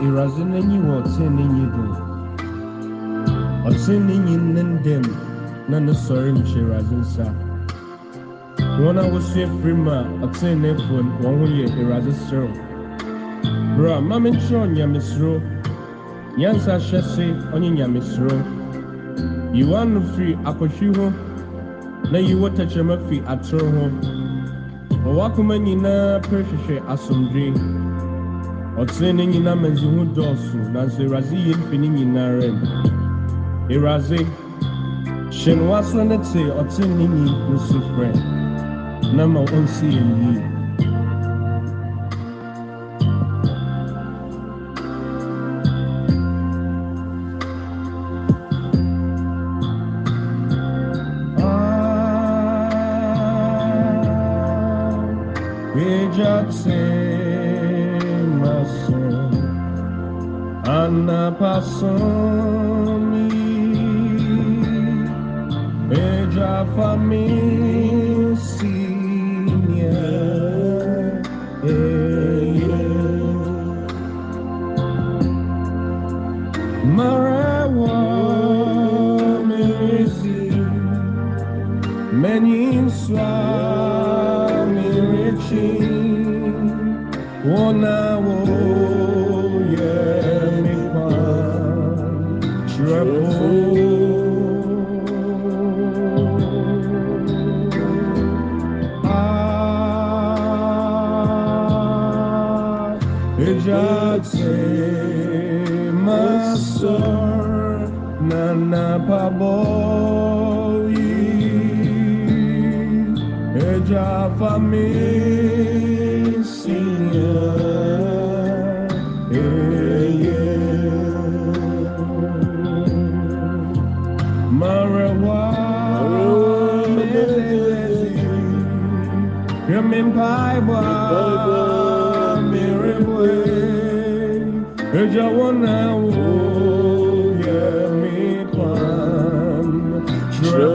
Awurade n'enyi wɔ ɔtene nyi do. Ɔtene nyi ne ndam na ne sɔre nhyɛ Awurade nsa. Wɔn a wɔsua firi mu a ɔtenefoɔ no, wɔn ho yɛ Awurade serew. Bra, ma menkyerɛ onyamesuro. Nyansa hyɛ se ɔnye nyamesuro. Yi w'ano firi akɔhwi ho na yi wɔ tɛkyerɛma fi atoro ho. Ma w'akoma nyinaa pere hwehwɛ. Ɔtene ne nyinaa manzi ho dɔɔso, nanso Awurade yɛ mfi ne nyinara mu. Awurade, hyɛ no w'aso ne te ɔtene ne nyi ne sufrɛ, na ma ɔnsi yɛn yie. Già fammi signa e Marawa merisi many swami richi Wona wo Nana Paboyi Eja família Marawa Yamin Paiwa Mirabwe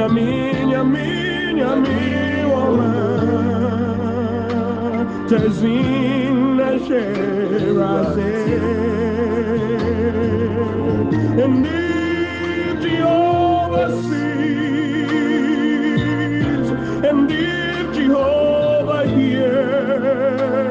Nyami, nyami, nyami, woman. Tazina Sheraze. And if Jehovah sees, and if Jehovah hears,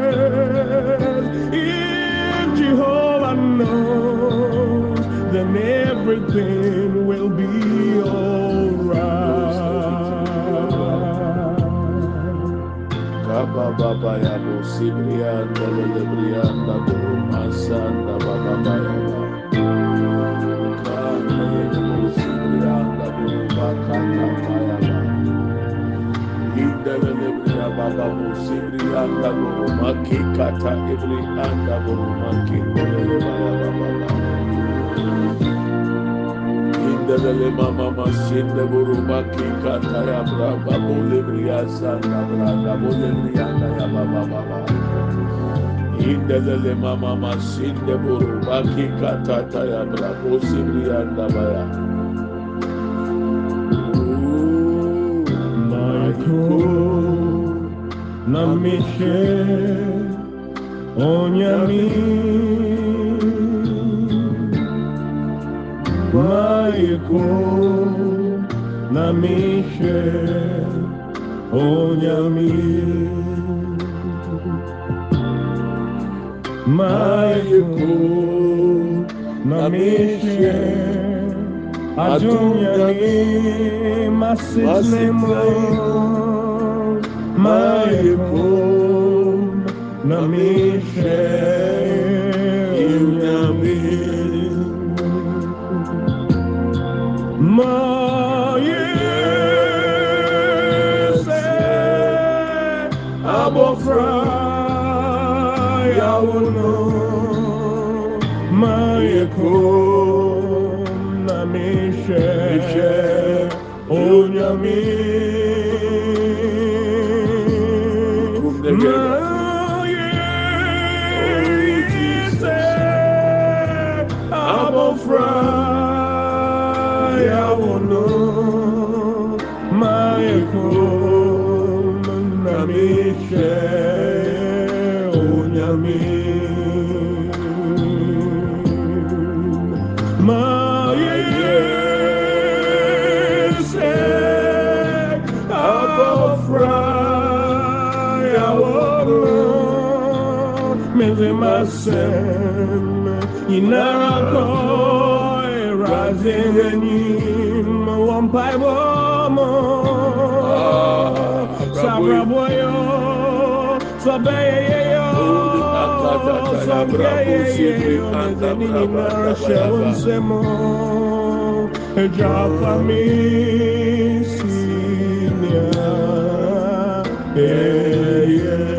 Namishe, Onyami. maiko na mishe onyami maiko na mishe adunyami masitnemo maiko na mishe onyami mayese abofra yawuno mayeko na mishe mezemasem inarako erazenyim wampaibomo sabraboyo sabeyeyo sabyeyeyo mezeninimarasyawonsemo ejafamisinia Namayakum, Namayazi,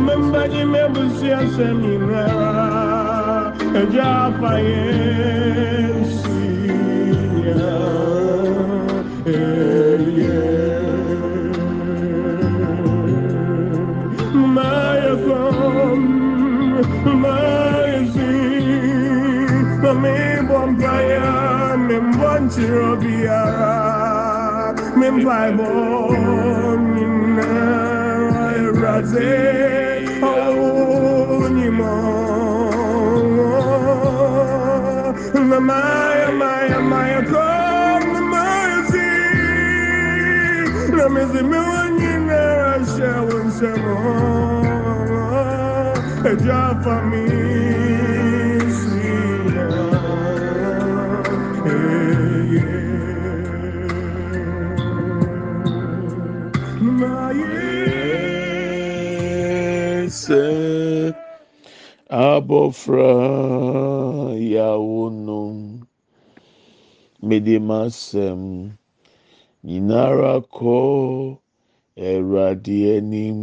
Mabraboyo, Masitne, Membaji Mebusia Seminara, Jafayensia, abɔfra yawo no mede m'asɛm nyinara kɔ awurade anim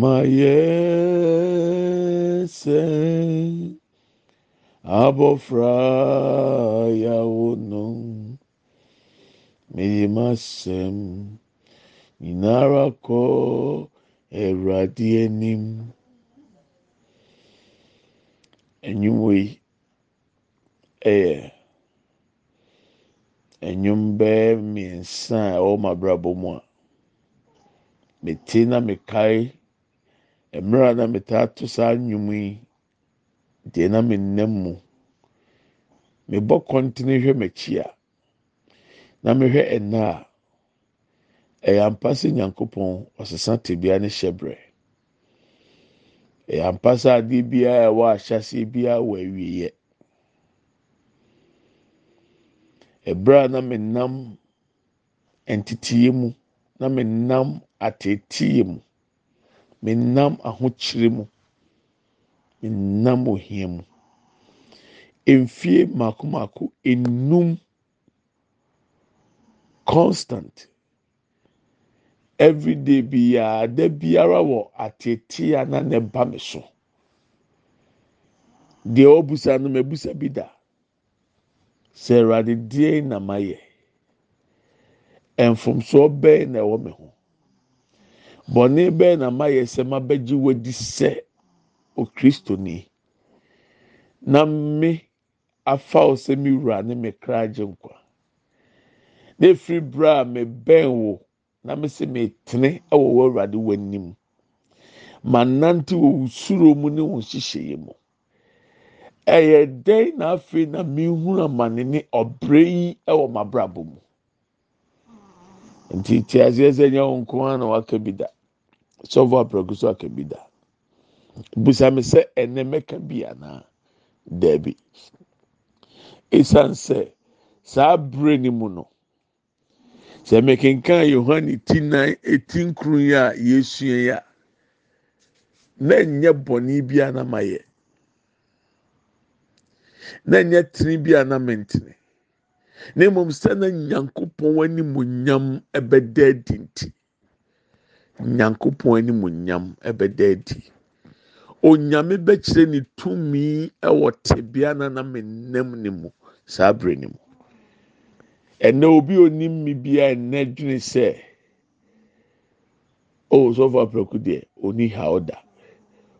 mayɛ sɛ abɔfra yawo no mede nyinara kɔ awurade anim. Enyimwe yi nnwom bɛyɛ mmiɛnsa a ɛwɔ mu abrabɔ mu a mete na mekae mmerɛ na metaa to saa nnwom yi deɛ na me nam mu. Mebɔ kɔntene hwɛ m'akyi a na mehwɛ ɛna a ɛyɛ ampa sɛ nyankopɔn ɔsesa tebea ne hyɛbrɛ ɛyɛ ampa sɛ adeɛ biara ɛwɔ ahyɛseɛ biara wɔ awieɛ ɛberɛ a na menam nteteeɛ mu na menam ateeteeɛ mu menam ahokyere mu menam ohia mu. Mfie mako mako enum constant everyday biara da biara wɔ ateeteeɛ na ne ba me so. Deɛ ɔbusa no mɛbusa bi da. Sɛ awurade deɛ na ma yɛ mfomsoɔ bɛyɛ na ɛwɔ me ho? Bɔnne bɛyɛ na ma yɛ sɛ ma bɛgye wadi sɛ okristoni? Na me afa wo sɛ me wura ne me kra agye nkwa. Na efiri bere a me bɛn wo na me sɛ me tene ɛwɔ wɔ awurade w'anim ma nante wɔ suro mu ne wɔn nhyehyɛeɛ mu. ɛyɛ dɛn na afei na mihunu amane ne ɔbrɛ yi wɔ m'abrabɔ mu? Nti te aseɛ sɛ nyɛ wɔn nko ara na waka bi da. Sɔfo apɛrɛko so aka bi da. Busame sɛ ɛnɛ mɛka bi anaa? Dɛbi esan sɛ saa abere ne mu no sɛ mɛkenkan yohane ti nan eti nkuru yi a yɛsua yi a na nyɛ bɔnne bi a na ma yɛ. na nyɛ tene bi a na mentene na mmom sɛ na nyankopɔn animuonyam ɛbɛda adi nti nyankopɔn animuonyam ɛbɛda adi. Onyame bɛkyerɛ ne tumi ɛwɔ tebea na na menam ne mu saa abere ne mu. Ɛnna obi onim mi bia ɛnna dwene sɛ o sɔfo apɛku deɛ oni ha ɔda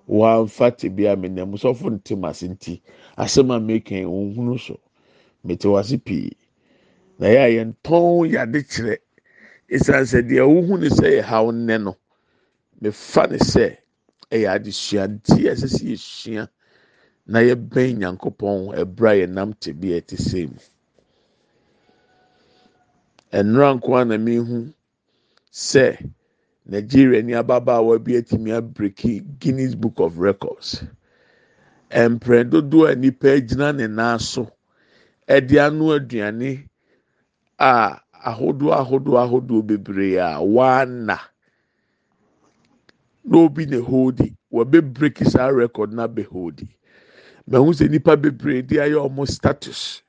wɔamfa tebea menam sɔfo ntem ase nti asɛm a meka ohunu so mete wase pii. Na yɛ a yɛn tɔn yade kyerɛ esan sɛ deɛ ohu ne sɛ yɛ nnɛ no mefa ne sɛ ɛyɛ adesua a ɛsɛ sɛ yɛsua na yɛbɛn nyankopɔn ɛbrɛ a yɛnam tebea te sɛ mu nnora nko a na mehu sɛ. nigeria ni ababaawa bi atumi abreki guinness book of records. Mpere dodoɔ a nipa gyina ne nan so ɛde ano aduane a ahodoɔ ahodoɔ ahodoɔ bebree a wana na obi na holdi saa record na bɛ holdi mɛhu sɛ nipa bebree de ayɛ wɔn status.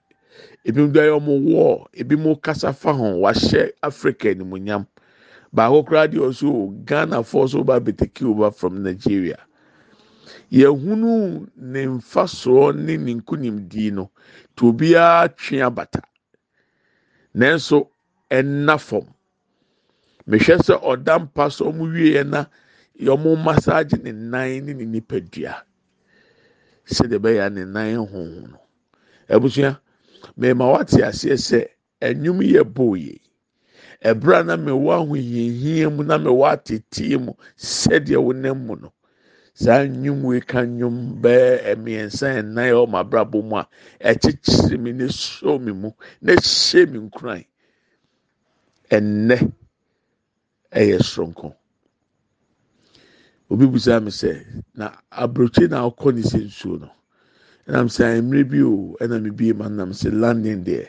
Ebi mo de ayɛ wɔn wall ebi mo kasa fa ho wahyɛ africa animuonyam. baako koraa deɛ ɔso ghana foɔ so ba abɛteki over from nigeria. Yɛhunu ne nfasoɔ ne ne nkunimdii no to obiara twe abata. Nanso ɛnna fam. Mehwɛ sɛ ɔda mpa so ɔmo wie na ɔmo masaagye ne nan ne ne nipadua. Sɛdeɛ ɛbɛyɛ ne nan honhom no. Abusua mɛma wate aseɛ sɛ ɛnwom yɛ ɛberɛ a na mewɔ ahohiahia mu na mewɔ ateteɛ mu sɛdeɛ wonam mu no. Saa nnwom wei ka nnwom bɛɛ mmiɛnsa nnan ɛwɔ mo abrabɔ mu a ɛkyekyere mi na esɔ mi mu na ehyɛ mi nkuran ɛnnɛ ɛyɛ soronko obi busa mi sɛ na aburokye na akɔ ne sɛ nsuo no. Ɛnam sɛ mmerɛ bi o ɛna mi bie ma nam sɛ landing deɛ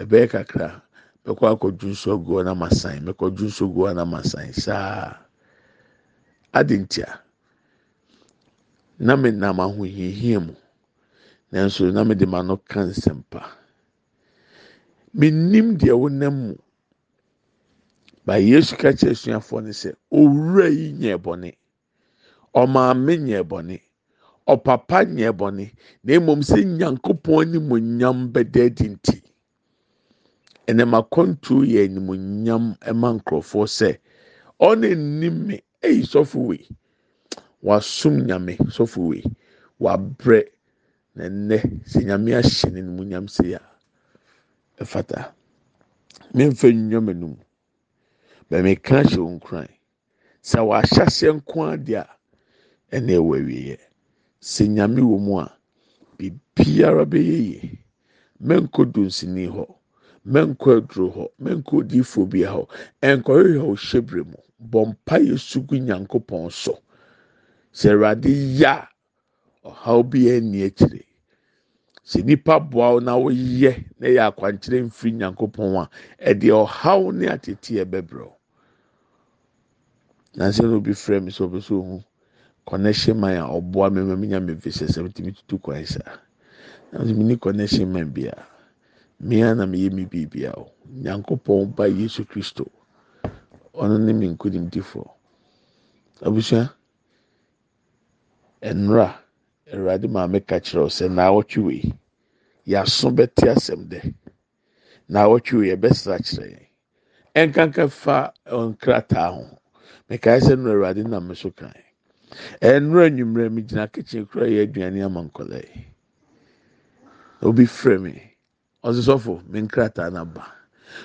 ɛbɛyɛ kakra. mɛkɔ akɔdwu nso agu na ma san mɛkɔdwu nso agu na ma san saa adi ntia na me nam ahohiahia mu. Nanso na me de ma no ka nsɛmpa menim deɛ wonam mu. Ba yesu ka suafoɔ no sɛ owura yi nyɛ bɔne ɔmaame nyɛ bɔne ɔpapa nyɛ bɔne. Na mmom sɛ nyankopɔn anim nyam bɛda adi nti. ɛnam akɔntu yɛ animuonyam ɛma nkurɔfoɔ sɛ ɔne nim me. Ɛyi sɔfo wei. Wasum nyame sɔfo wei. Wabrɛ na nnɛ. Sɛ nyame ahyɛ ne animuonyam se a ɛfata. Memfa nnwom anum bɛmeka hyɛ wo nkran. Sɛ wahyɛseɛ nko adeɛ a ɛna ɛwɔ awieɛ sɛ nyame wɔ mu a biribiara bɛyɛ yie. Mɛnkɔ dunsini hɔ mɛnkɔ aduro hɔ mɛnkɔ odiifo bi hɔ. Ɛnkɔhwehwɛ wo hyɛbrɛ mu. Bɔ mpa yɛ sugu nyankopɔn so. Sɛ awurade ya ɔhaw bi ani akyire. Sɛ nipa boa wo na woyɛ na yɛ akwankyerɛ mfiri nyankopɔn a ɛde ɔhaw ne atete ɛbɛbrɛ nansi na obi frɛ mi sɛ ɔbɛ so ohun connection man a ɔboa mi ma mi nya mi fi sɛ ti mi tutu kwan sa nansi mi ni connection man bia mia na mi yɛ mi biribi a o nyankopɔn ba yesu kristo. Ɔno ne mi nkonimdifoɔ abusua nnura awurade maame ka kyerɛ sɛ naawɔtwe wei yɛaso bɛte asɛm dɛ naawɔtwe wei yɛbɛsra kyerɛ yɛn ɛnkanka fa nkrataa ho mekae sɛ nnura awurade nam so kan nnura nnwummerɛ mi gyina kitchen kura yɛ aduane ama nkɔla yi obi frɛ mi ɔsi sɔfo me nkrataa na ba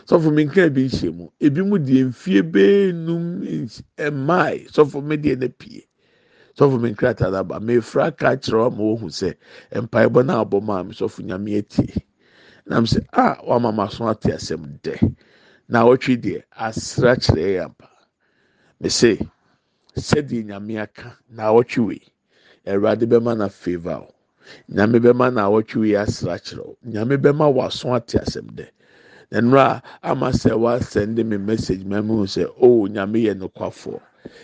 sɔfo me nkran bi nhyɛ mu. Ebi mu deɛ mfie bee num mmaa sɔfo me deɛ na pie. sɔfo mi nkrataa n'aba mefra ka kyerɛ wɔn ma wohu sɛ mpaebɔ na abɔ maa mi sɔfo nyame etie nam sɛ a wama ma so ate asɛm dɛ. Na awɔtwe deɛ asra kyerɛ yɛ mpa mese sɛdeɛ nyame aka na awurade bɛma na favour o nyame bɛma na awɔtwe nyame bɛma waso ate asɛm dɛ. Nnura ama sɛ wasɛnde mi message mɛmu sɛ o nyame yɛ nokwafoɔ.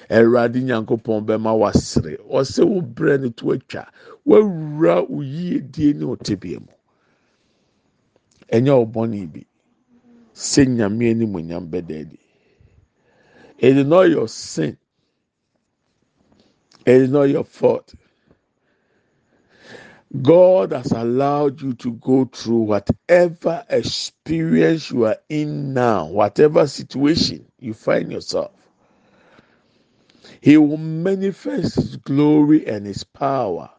awurade nyankopɔn bɛma wasere ɔsɛ wo no to atwa. Wawura wo yiedie ne ɔtebea mu. Ɛnyɛ ɔbɔne bi. Sɛ nyame anim onyam bɛda it is not your sin it is not your fault God has allowed you to go through whatever experience you are in now, whatever situation you find yourself. He will manifest His glory and His power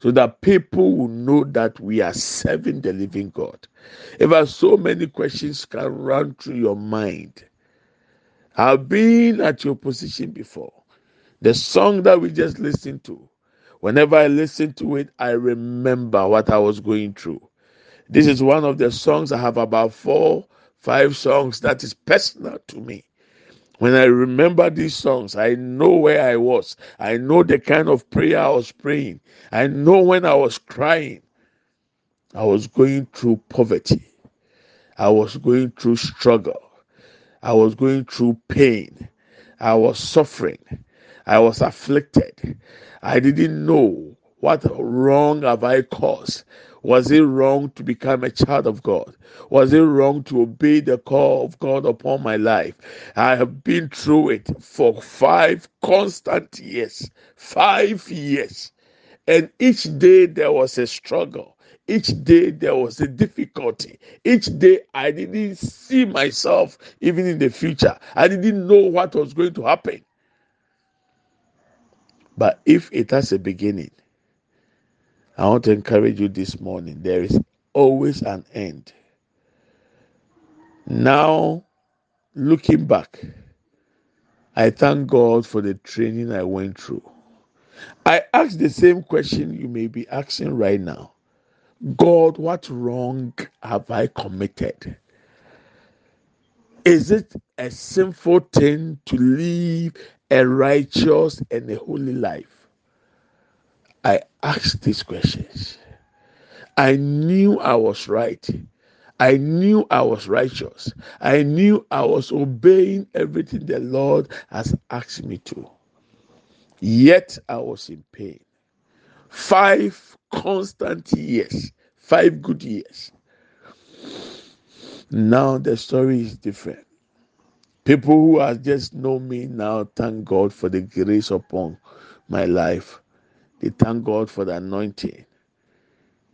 so that people will know that we are serving the living God. If so many questions can run through your mind, I've been at your position before. The song that we just listened to, whenever I listen to it, I remember what I was going through. This is one of the songs I have about four, five songs that is personal to me. When I remember these songs, I know where I was. I know the kind of prayer I was praying. I know when I was crying. I was going through poverty. I was going through struggle. I was going through pain. I was suffering. I was afflicted. I didn't know what wrong have I caused. Was it wrong to become a child of God? Was it wrong to obey the call of God upon my life? I have been through it for five constant years. Five years. And each day there was a struggle. Each day there was a difficulty. Each day I didn't see myself even in the future. I didn't know what was going to happen. But if it has a beginning, I want to encourage you this morning. There is always an end. Now, looking back, I thank God for the training I went through. I ask the same question you may be asking right now God, what wrong have I committed? Is it a sinful thing to live a righteous and a holy life? I asked these questions. I knew I was right. I knew I was righteous. I knew I was obeying everything the Lord has asked me to. Yet I was in pain. Five constant years, five good years. Now the story is different. People who have just known me now thank God for the grace upon my life. They thank God for the anointing.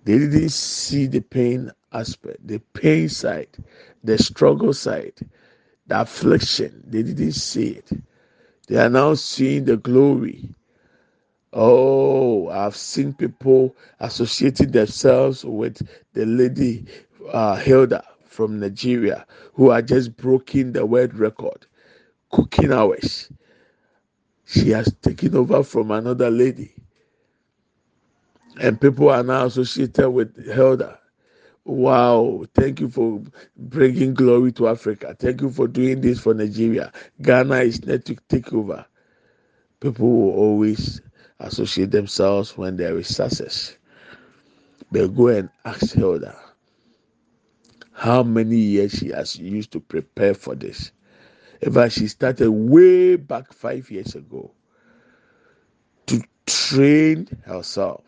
They didn't see the pain aspect, the pain side, the struggle side, the affliction. They didn't see it. They are now seeing the glory. Oh, I've seen people associating themselves with the lady uh, Hilda from Nigeria who are just broken the world record, cooking hours. She has taken over from another lady. And people are now associated with Hilda. Wow, thank you for bringing glory to Africa. Thank you for doing this for Nigeria. Ghana is next to take over. People will always associate themselves when there is success. But go and ask Hilda how many years she has used to prepare for this. Ever she started way back five years ago to train herself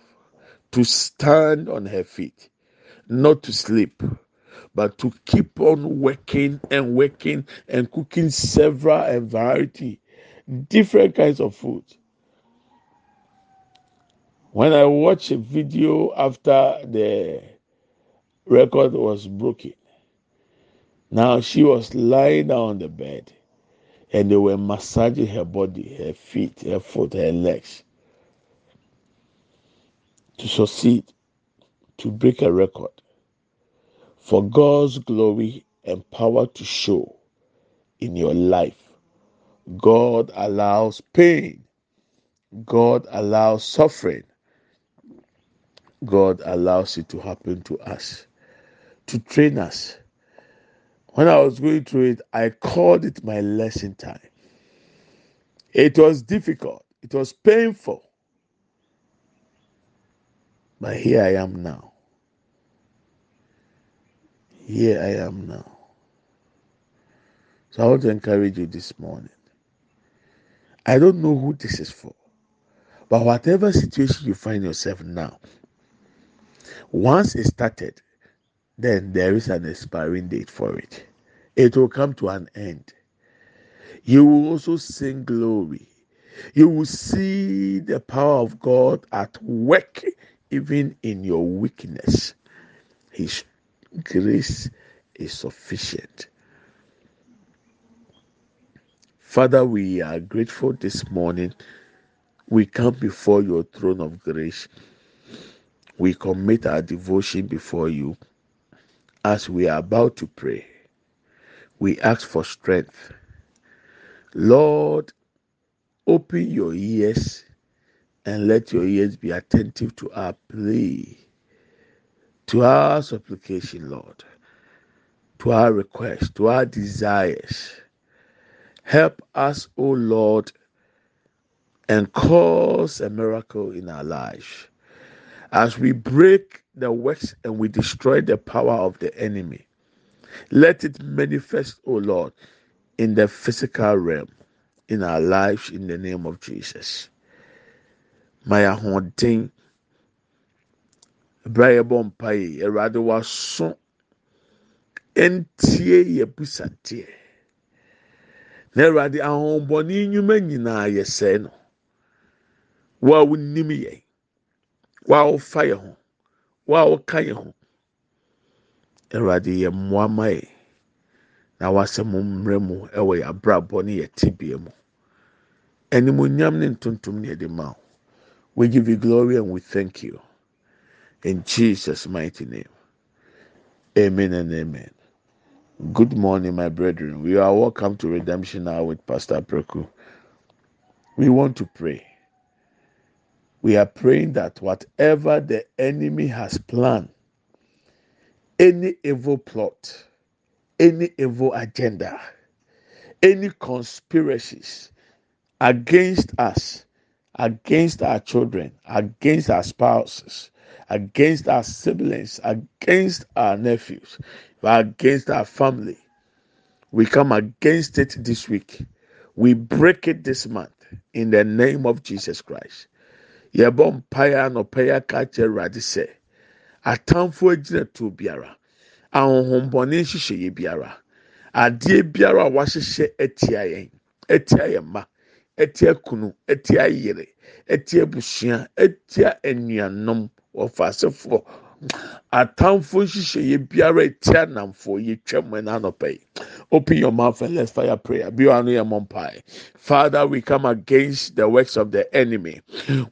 to stand on her feet not to sleep, but to keep on working and working and cooking several and variety, different kinds of food. When I watch a video after the record was broken, now she was lying down on the bed and they were massaging her body, her feet, her foot, her legs to succeed to break a record for God's glory and power to show in your life. God allows pain. God allows suffering. God allows it to happen to us, to train us. When I was going through it, I called it my lesson time. It was difficult, it was painful. But here I am now. Here I am now. So I want to encourage you this morning. I don't know who this is for, but whatever situation you find yourself now, once it started, then there is an expiring date for it. It will come to an end. You will also sing glory. You will see the power of God at work even in your weakness. His grace is sufficient. Father, we are grateful this morning. We come before your throne of grace. We commit our devotion before you as we are about to pray. We ask for strength. Lord, open your ears and let your ears be attentive to our plea to our supplication, Lord, to our request, to our desires. Help us, O Lord, and cause a miracle in our lives. As we break the works and we destroy the power of the enemy, let it manifest, O Lord, in the physical realm, in our lives, in the name of Jesus. My ahoɔden ebere a yɛbɔ mpaeɛ awurade waso ntie yɛ busateɛ na awurade ahombɔne nnwuma nyinaa no a wonim yɛn wo a wofa yɛn ho wo a woka yɛn ho awurade yɛ mmoa ma na wasɛm mmerɛ mu ɛwɔ yɛ abrabɔ ne yɛ tibea mu animonyam ne ntontom ne yɛde ma wo we give you glory and we thank you. In Jesus' mighty name. Amen and amen. Good morning, my brethren. We are welcome to Redemption Hour with Pastor Preku. We want to pray. We are praying that whatever the enemy has planned, any evil plot, any evil agenda, any conspiracies against us, against our children, against our spouses, against our siblings, against our nephews, against our family. We come against it this week. We break it this month in the name of Jesus Christ. Yɛbɔ mpaeɛ anɔpɛyɛ aka kyerɛ Awurade sɛ atamfo agyina tuo biara ahohombɔne nhyehyɛeɛ biara adeɛ biara a wahyehyɛ atia yɛn atia yɛn mma atia kunu atia yere atia busua atia anuanom wɔfa asefoɔ atamfo nhyehyɛeɛ biara etia namfo yɛ twam ɛna anɔpɛ yi Open your mouth and let's fire prayer. Be on your Father, we come against the works of the enemy.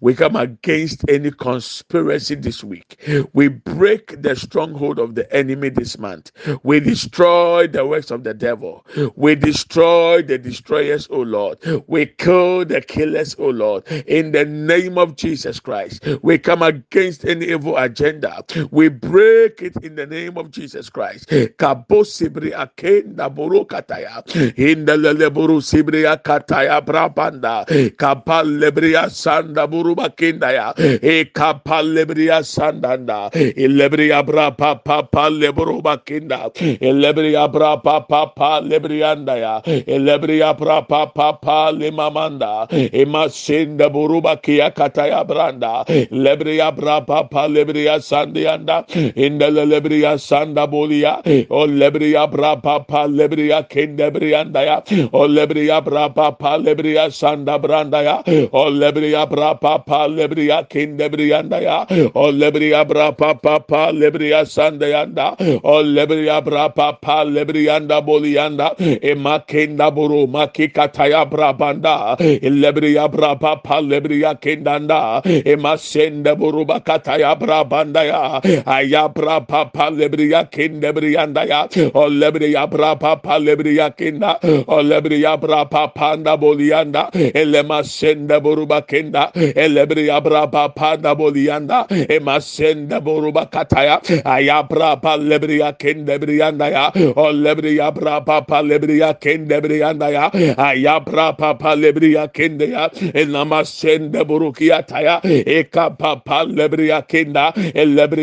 We come against any conspiracy this week. We break the stronghold of the enemy this month. We destroy the works of the devil. We destroy the destroyers, O Lord. We kill the killers, O Lord. In the name of Jesus Christ, we come against any evil agenda. We break it in the name of Jesus Christ. Kabosibri akenda borokataya. In the leburu sibri akataya brabanda. Kapal lebria sanda buruba kindaya. E kapal lebria sandanda. Ilebria brapa papa leburuba kinda. Ilebria brapa papa lebriandaya. Ilebria brapa papa limamanda. Imasinda buruba kia kataya branda. Lebria brapa papa lebria sandianda. Indele lebria sanda bolia. O lebria papa lebria kindebriandaya. O lebria brapa papa lebria sanda brandaya. O lebria brapa papa lebria kindebriandaya. O lebria brapa papa lebria sandayanda. O lebria brapa papa lebrianda bolianda. Emakenda buru makikataya brabanda. Lebria brapa papa lebria kendanda. Emasenda buru bakataya brabanda ya. Aya brapa papa lebria kindebrianda ya. O lebria brapa papa lebria kinda. O lebria brapa panda bolianda. Elema senda buru bakenda. Elebria brapa panda bolianda. Emasenda buru bakataya. Aya brapa lebria kindebrianda ya. O lebria brapa papa lebria kindebrianda ya. Aya brapa papa lebria kende ya. Elama senda buru kiataya. Eka papa lebria kinda.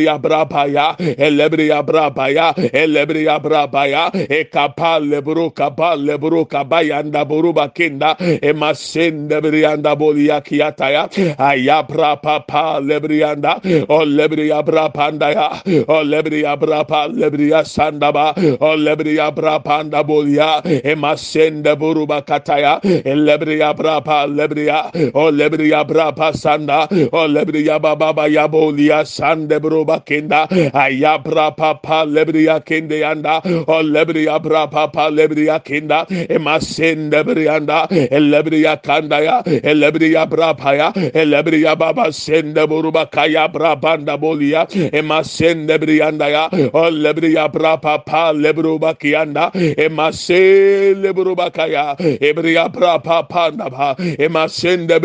Elebria brabaya. Elebria brabaya. Elebria brabaya. Eka pa lebru kapa lebru kabayanda buruba kinda. Emasenda brianda bolia kiataya. Aya brapa pa lebrianda. O lebria brapanda ya. O lebria brapa lebria sandaba. O lebria brapanda bolia. Emasenda buruba kataya. Elebria brapa lebria. O lebria brapa sanda. O lebria baba ya bolia sande buruba kinda. Aya brapa pa lebria kinde anda. O lebria brapa pa lebria kinda. Emasenda brianda. Elebria kanda ya. Elebria brapa ya. Elebria baba sende buruba kaya brabanda bolia. Emasende brianda ya. O lebria brapa pa lebruba kianda. Emase lebruba kaya. Ebria brapa panda ba. Emasende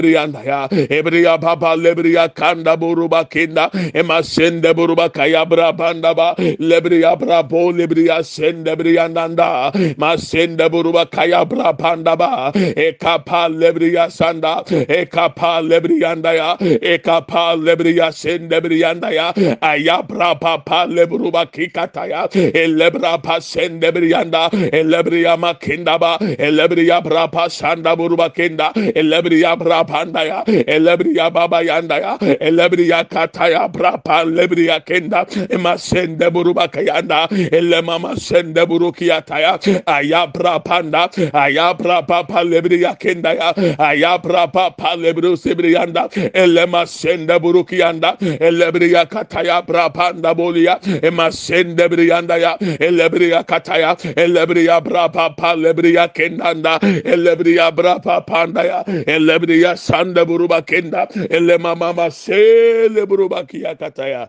ya. Ebria baba lebria kanda buruba kinda. Emasende buruba kaya brabanda ba. Lebria brabo lebria sende briandanda. Masende buruba brabanda ba. Ekapa lebria sanda. Ekapa lebrianda ya. Ekapa lebria sende brianda ya. Ayabra papa lebruba kikataya. Elebra pa sende brianda. Elebria makinda ba. Elebria brapa sanda buruba kinda. Elebria brapanda ya. Elebria baba yanda ya. Elebria kataya brapa lebria kenda. Ema sende buruba kayanda. Elemama sende burukiataya. Ayabra panda. Ayabra papa lebria kenda ya. Ayabra papa lebru sibrianda. Elema sende burukianda. Elebria kataya brapanda bolia. Ema sende brianda ya. Elebria kataya. Elebria brapa pa lebria kendanda. Elebria brapa panda ya. Elebria sanda buruba kenda. Elema mama sele buruba kia kataya.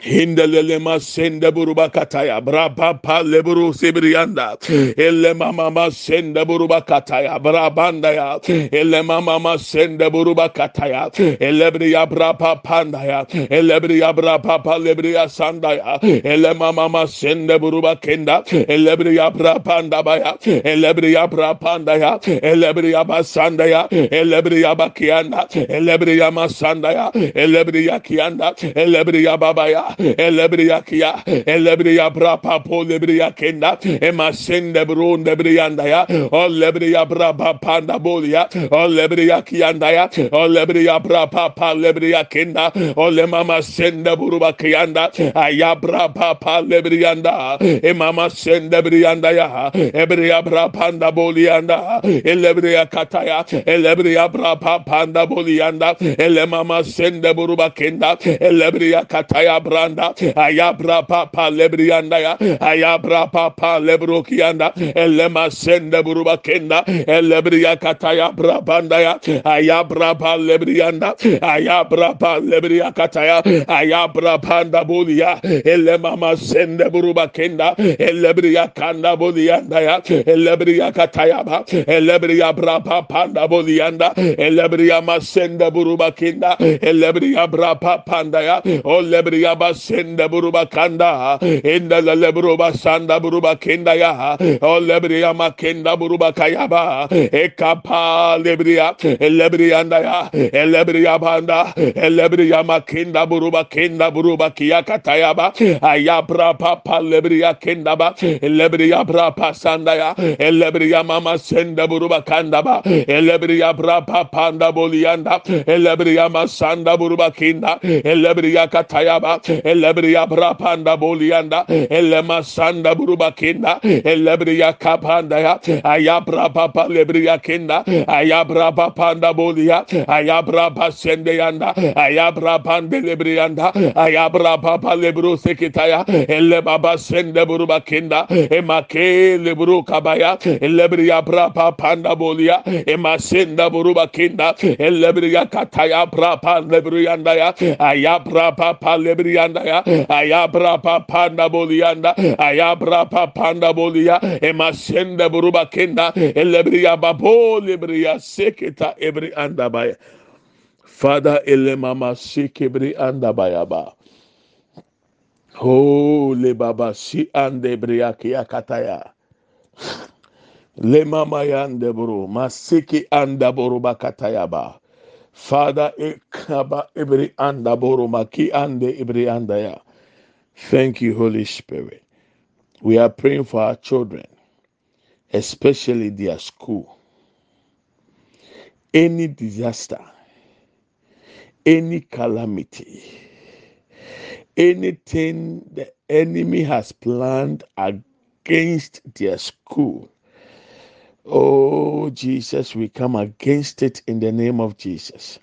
Hindelele masende buruba kataya braba pa leburu sibrianda elle mama masende buruba kataya brabanda ya elle mama masende buruba kataya elebriya braba panda ya elebriya braba pa lebriya sanda ya elle mama masende buruba kenda elebriya brabanda baya elebriya brabanda ya elebriya basanda ya elebriya bakianda elebriya masanda ya elebriya kianda elebriya babaya elebriya kia elebriya brapa po lebriya kenda emasende brunde brianda ya o lebriya brapa panda bolia o lebriya kianda ya o lebriya brapa pa lebriya kenda o le mama sende buruba kianda aya brapa pa lebrianda e mama sende brianda ya ebriya brapanda bolianda elebriya kataya elebriya brapa panda bolianda ele mama sende buruba kenda elebriya kataya bra branda ayabra papa lebrianda ya ayabra papa lebrokianda elema sende buruba kenda elebria kataya brabanda ya ayabra pa lebrianda ayabra pa lebria kataya ayabra panda bulia elema masende buruba kenda elebria kanda bulianda ya elebria kataya ba elebria brapa panda bulianda elebria masende buruba kenda elebria brapa panda ya o lebria basende buruba kanda enda lebruba sanda buruba kenda ya o lebria makenda buruba kayaba ekapa lebria elebria anda ya elebria banda elebria makenda buruba kenda buruba kiyakataya ba ayabra papa lebria kenda ba elebria brapa sanda ya elebria mama sende buruba kanda ba elebria brapa panda bolianda elebria masanda buruba kinda elebria katayaba elebria brapanda bolianda elema sanda buruba kinda elebria kapanda ya ayabra papa lebria kinda ayabra panda bolia ayabra pasende yanda ayabra pande lebrianda ayabra papa lebru sekitaya elle baba sende buruba kinda emake lebru kabaya elebria brapa panda bolia emasenda buruba kinda elebria kataya brapa lebrianda ya ayabra papa lebrianda ya. Ayabra papa nda bolianda ayabra papa nda bolia emasenda buruba kinda elebria babo lebria sekita ebri anda baya Father elemama sikebri anda bayaba. Oh le baba si ande briaki akataya. Le mama yande bro masiki anda boru bakataya ba. Father ekaba ebri anda ande ebri anda ya. Thank you Holy Spirit. We are praying for our children, especially their school. Any disaster, any calamity, anything the enemy has planned against their school. Oh, Jesus, we come against it in the name of Jesus.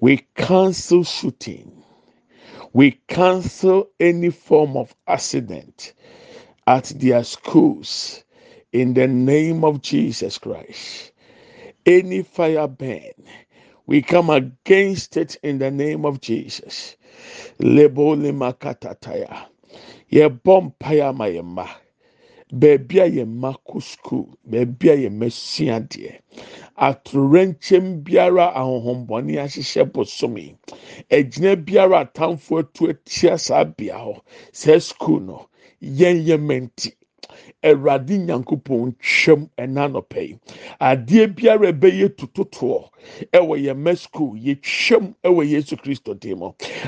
We cancel shooting. We cancel any form of accident at their schools in the name of Jesus Christ. Any fire burn, we come against it in the name of Jesus. Lebo lema katataya. Yɛbɔ mpaeɛ Beebi a yɛn mma kɔ sukuu, beebi a yɛn mma sua adeɛ. Atorɛnkyɛm biara ahohombɔne ahyehyɛ bosome. Egyina biara atamfo atu atia saa bea hɔ. Saa sukuu no, yɛn yɛn mɛnti. Awurade Nyankopɔn twam ɛna anɔpɛ yi. Adeɛ biara ɛbɛyɛ tututoɔ ɛwɔ yɛn mma sukuu yɛtwam ɛwɔ Yesu Kristo dim.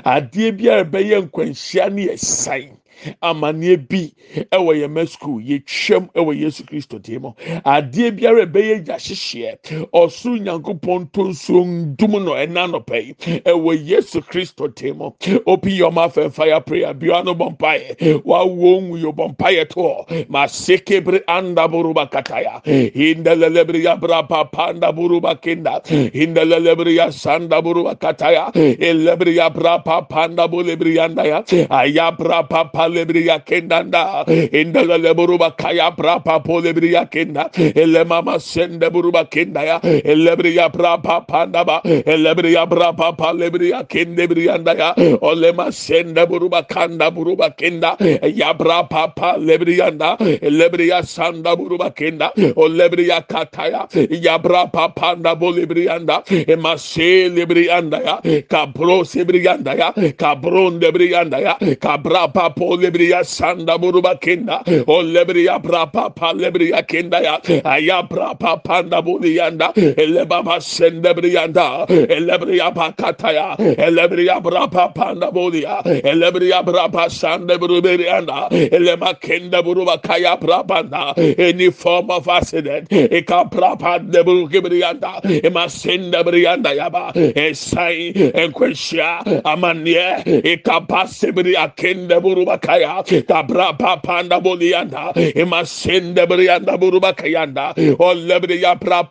Adeɛ biara ɛbɛyɛ nkwanhyia ne yɛsan. Amanneɛ bi ɛwɔ yɛn mma sukuu yɛtwam ɛwɔ Yesu Kristo dim mu. Adeɛ biara ɛbɛyɛ gya hyehyɛ ɔsoro Nyankopɔn to nsuo ndum no ɛna anɔpɛ yi ɛwɔ Yesu Kristo dim mu. Open your mouth and fire prayer. Biara no bɔ mpaeɛ. Wawo nwu yɛ bɔ mpaeɛ to. Masekebre anda buruba kataya. Indelelebri ya brapa panda buruba kinda. Indelelebri ya sanda buruba kataya. Elebri ya brapa panda bulebri yanda ya. Aya brapa palebri ya kendanda. Indelele buruba kaya brapa polebri ya kenda. Ele mama sende buruba kenda ya. Elebri ya brapa panda ba. Elebri ya brapa palebri ya kendebri yanda ya. Olema sende buruba kanda buruba kenda. Ya brapa palebri yanda. Lebriya sanda buruba kenda. Olebriya kataya. Yabra papanda bolibrianda. Emase librianda ya. Kabro sibrianda ya. Kabron debrianda ya. Kabra papo libriya sanda buruba kenda. Olebriya brapa pa lebriya kenda ya. Ayabra papanda bulianda. Elebaba sende brianda. Elebriya pakataya. Elebriya brapa panda bulia. Elebriya brapa sanda burubrianda. Elema kenda buruba kaya prapanda any form of accident eka prapanda burukibrianda emasenda brianda yaba esai enkweshia amanie eka pasibri akenda buruba kaya kabra panda bolianda ema sende brianda buruba kayanda olebre ya pra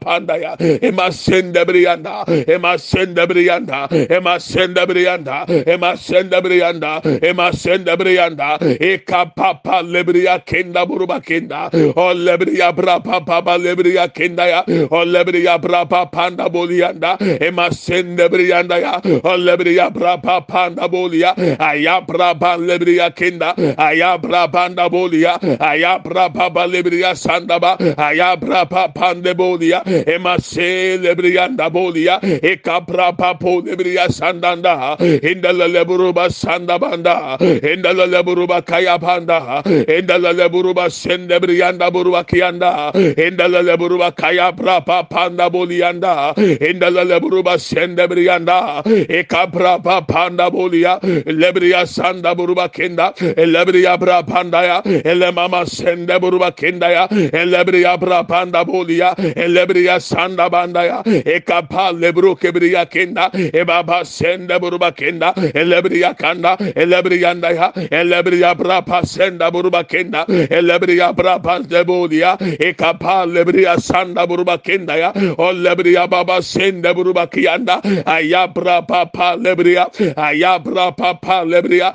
panda ya ema sende brianda ema sende brianda ema sende brianda ema sende brianda ema sende brianda e kapapa lebriya kenda buruba kenda olebre ya bra papa lebre ya kenda ya olebre ya bra panda bolianda ema sende brianda ya olebre ya bra panda bolia ayabra ban lebriya kenda ayabra banda bolia ayabra baba lebriya sandaba ayabra pande bolia emase lebriyanda bolia ekabra papo lebriya sandanda indala leburuba sandabanda indala leburuba kaya panda indala leburuba sende briyanda buruba kiyanda indala leburuba kaya brapa panda bolianda indala leburuba sende briyanda ekabra panda bolia lebriya sanda buruba kenda lebriya bra panda ya ele mama sende buruba kenda ya lebriya bra panda bolia lebriya sanda banda ya e kapa lebru kebriya kenda e baba sende buruba kenda lebriya kanda lebriya nda ya lebriya bra pa senda buruba kenda lebriya bra panda bolia e kapa lebriya sanda buruba kenda ya o lebriya baba sende buruba kiyanda ayabra papa lebriya ayabra papa lebriya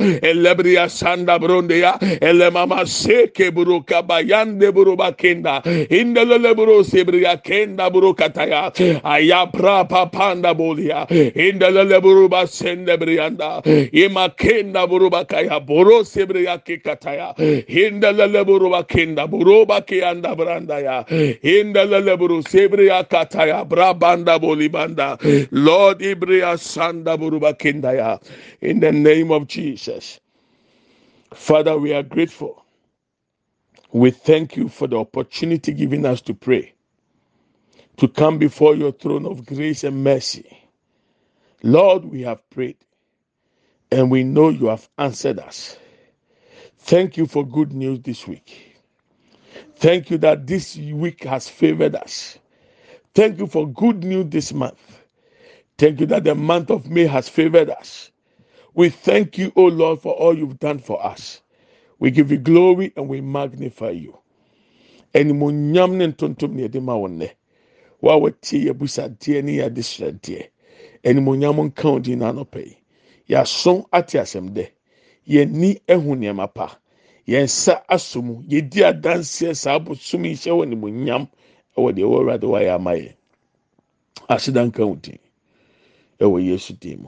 elebriya sanda brondeya ele mama seke buru kabayande buru bakenda indele leburu sebriya kenda buru kataya ayabra panda bolia indele leburu basende brianda ima kenda buru bakaya buru sebriya kikataya indele leburu bakenda buru bakiyanda branda ya indele leburu sebriya kataya brabanda bolibanda Lord Ibriya sanda buru bakenda ya in the name of Jesus Father, we are grateful. We thank you for the opportunity given us to pray, to come before your throne of grace and mercy. Lord, we have prayed and we know you have answered us. Thank you for good news this week. Thank you that this week has favored us. Thank you for good news this month. Thank you that the month of May has favored us. We thank you, O Lord, for all you've done for us. We give you glory and we magnify you. Animonyam ne ntontom ne yɛde ma wɔn nnɛ. Wo a wɔtie yɛ busadeɛ ne yɛde sradeɛ. Animonyam nka wo din n'anɔpɛ yi. Yɛaso ate asɛm dɛ. Yɛni ehu nneɛma pa. Yɛn nsa aso mu. Yɛdi adanseɛ saa abosom yi hyɛ wɔ animonyam ɛwɔ deɛ ɛwɔ awurade wayɛ ama yɛn. Aseda nka wo din. Ɛwɔ Yesu din.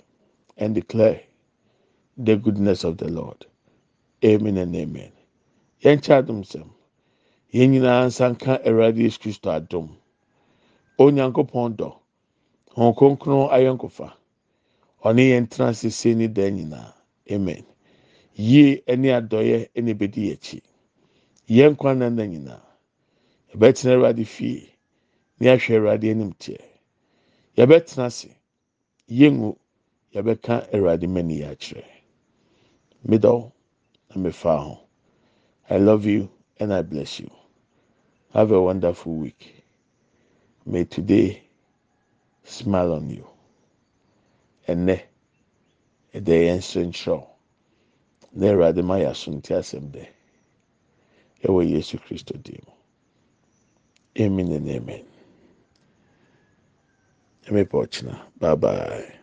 and declare the goodness of the Lord. Amen and amen. Yɛn kyɛ adum sɛm. Yɛn nyinaa nsa nka Awurade Yesu Kristo adum. Onyankopɔn dɔ. Wɔn kronkron ayɔnkofa. Ɔne yɛn tena sese ne dan. Amen. Yie ne adɔyɛ ne bedi akyi. Yɛn kwan na nna nyinaa. Yɛbɛtena Awurade fie. Ne ahwɛ Awurade anim teɛ. Yɛbɛtena ase. Yɛngu. Yɛbɛka Awurade mani akyerɛ. Middle. I love you and I bless you. Have a wonderful week. May today smile on you. Ne, a day and nhyerɛw na awurade ma yɛ asomte asɛm dɛ ɛwɔ yesu kristo din amen and amen ɛmepɛ ɔkyena bye bye